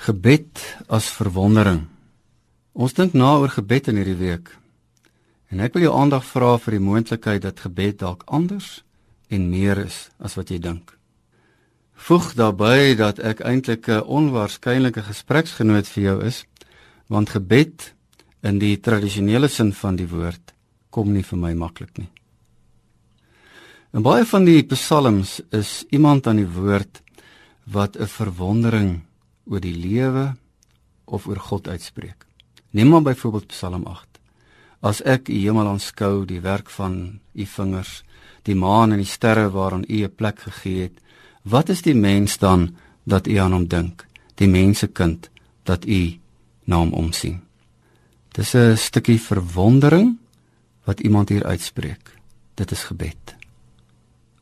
Gebed as verwondering. Ons dink na oor gebed in hierdie week. En ek wil jou aandag vra vir die moontlikheid dat gebed dalk anders en meer is as wat jy dink. Voeg daarbey dat ek eintlik 'n onwaarskynlike gespreksgenoot vir jou is, want gebed in die tradisionele sin van die woord kom nie vir my maklik nie. In baie van die psalms is iemand aan die woord wat 'n verwondering oor die lewe of oor God uitspreek. Neem maar byvoorbeeld Psalm 8. As ek die hemel aanskou, die werk van u vingers, die maan en die sterre waaraan u 'n plek gegee het, wat is die mens dan dat u aan hom dink? Die mensekind dat u na hom omsien. Dis 'n stukkie verwondering wat iemand hier uitspreek. Dit is gebed.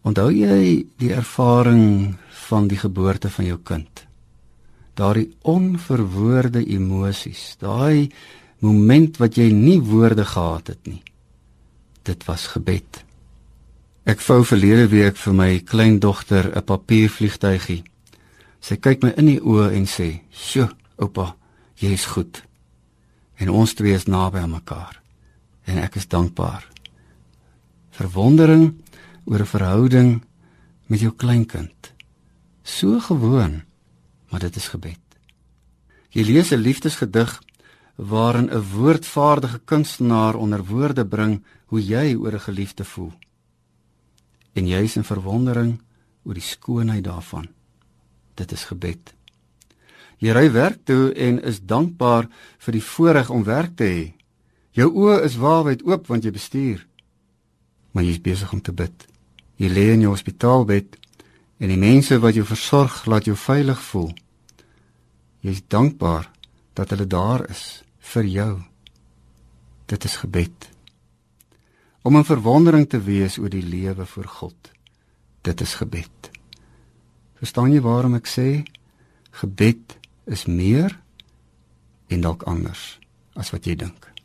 Onthou jy die ervaring van die geboorte van jou kind? Daardie onverwoorde emosies, daai moment wat jy nie woorde gehad het nie. Dit was gebed. Ek vou verlede week vir my kleindogter 'n papiervliegtuigie. Sy kyk my in die oë en sê: "Sjoe, oupa, jy is goed." En ons twee is naby aan mekaar. En ek is dankbaar. Verwondering oor 'n verhouding met jou kleinkind. So gewoon maar dit is gebed. Jy lees 'n liefdesgedig waarin 'n woordvaardige kunstenaar onder woorde bring hoe jy oor 'n geliefde voel. En jy is in verwondering oor die skoonheid daarvan. Dit is gebed. Jy ry werk toe en is dankbaar vir die voorreg om werk te hê. Jou oë is waarwyd oop want jy bestuur. Maar jy is besig om te bid. Jy lê in jou hospitaalbed en die mense wat jou versorg laat jou veilig voel. Jy is dankbaar dat hulle daar is vir jou. Dit is gebed. Om 'n verwondering te wees oor die lewe voor God. Dit is gebed. Verstaan jy waarom ek sê gebed is meer en dalk anders as wat jy dink?